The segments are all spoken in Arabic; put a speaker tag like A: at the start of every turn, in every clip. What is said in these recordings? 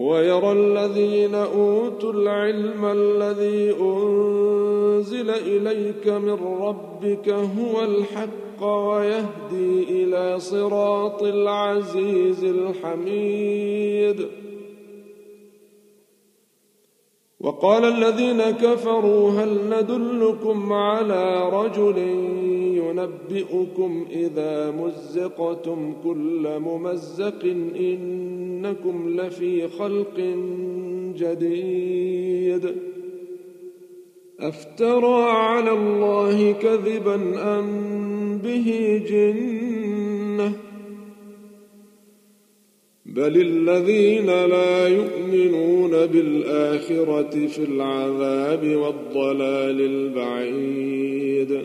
A: ويرى الذين أوتوا العلم الذي أنزل إليك من ربك هو الحق ويهدي إلى صراط العزيز الحميد. وقال الذين كفروا هل ندلكم على رجل ينبئكم إذا مزقتم كل ممزق إنكم لفي خلق جديد. أفترى على الله كذبا أم به جنة؟ بل الذين لا يؤمنون بالآخرة في العذاب والضلال البعيد.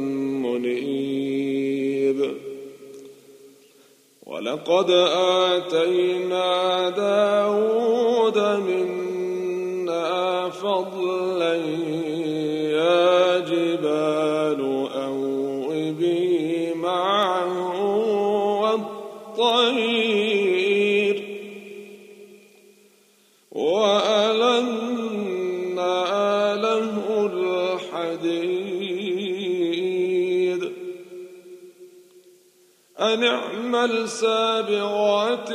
A: ولقد آتينا داود منا فضلا يا جبال أوبي معه والطير. وألنا له الحديد أن اعمل سابغات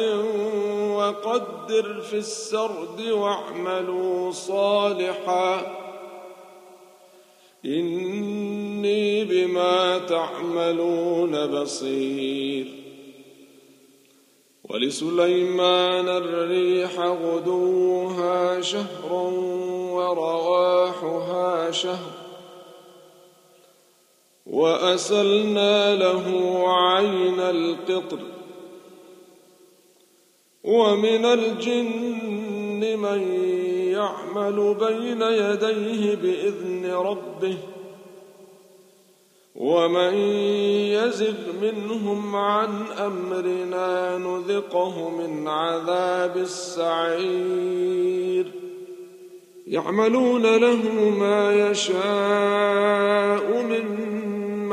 A: وقدر في السرد واعملوا صالحا. إني بما تعملون بصير. ولسليمان الريح غدوها شهر ورواحها شهر وأسلنا له عين القطر. ومن الجن من يعمل بين يديه بإذن ربه. ومن يزغ منهم عن أمرنا نذقه من عذاب السعير. يعملون له ما يشاء من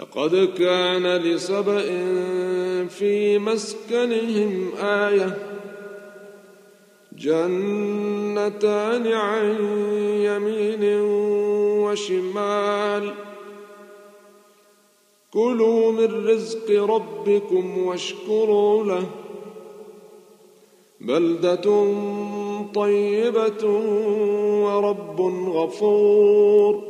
A: لقد كان لسبأ في مسكنهم آية جنتان عن يمين وشمال. كلوا من رزق ربكم واشكروا له. بلدة طيبة ورب غفور.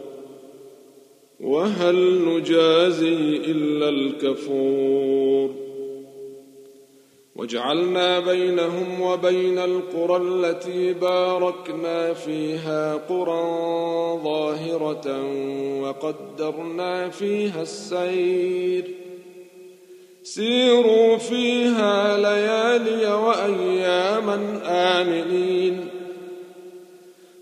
A: وهل نجازي إلا الكفور؟ وجعلنا بينهم وبين القرى التي باركنا فيها قرى ظاهرة وقدرنا فيها السير. سيروا فيها ليالي وأياما آمنين.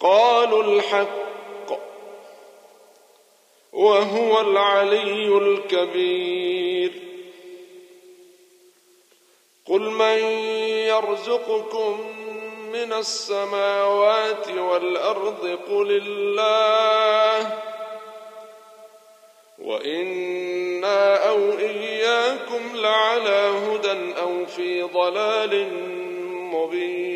A: قالوا الحق وهو العلي الكبير. قل من يرزقكم من السماوات والأرض قل الله وإنا أو إياكم لعلى هدى أو في ضلال مبين.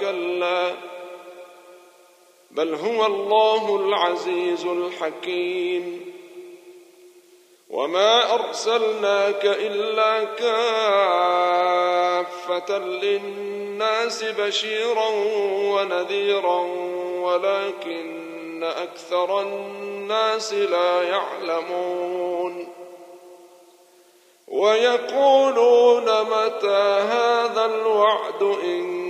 A: كلا بل هو الله العزيز الحكيم. وما أرسلناك إلا كافة للناس بشيرا ونذيرا ولكن أكثر الناس لا يعلمون. ويقولون متى هذا الوعد إن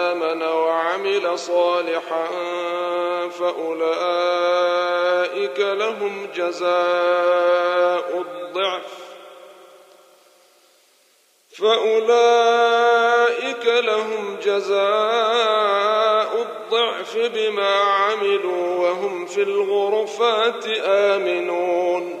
A: وعمل صالحا فأولئك لهم جزاء الضعف. فأولئك لهم جزاء الضعف بما عملوا وهم في الغرفات آمنون.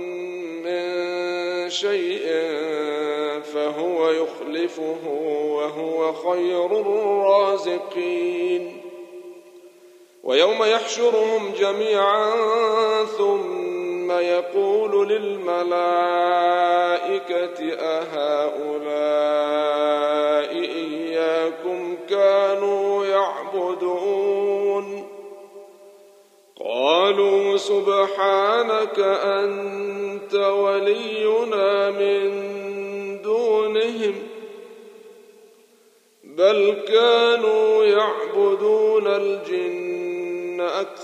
A: شيء فهو يخلفه وهو خير الرازقين. ويوم يحشرهم جميعا ثم يقول للملائكة أهؤلاء إياكم كانوا يعبدون؟ قالوا سبحانك أنت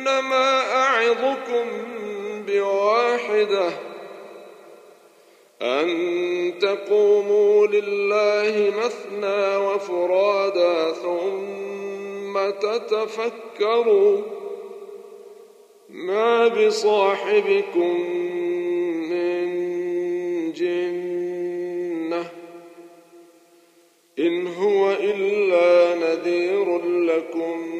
A: إنما أعظكم بواحدة أن تقوموا لله مثنى وفرادا ثم تتفكروا ما بصاحبكم من جنة إن هو إلا نذير لكم.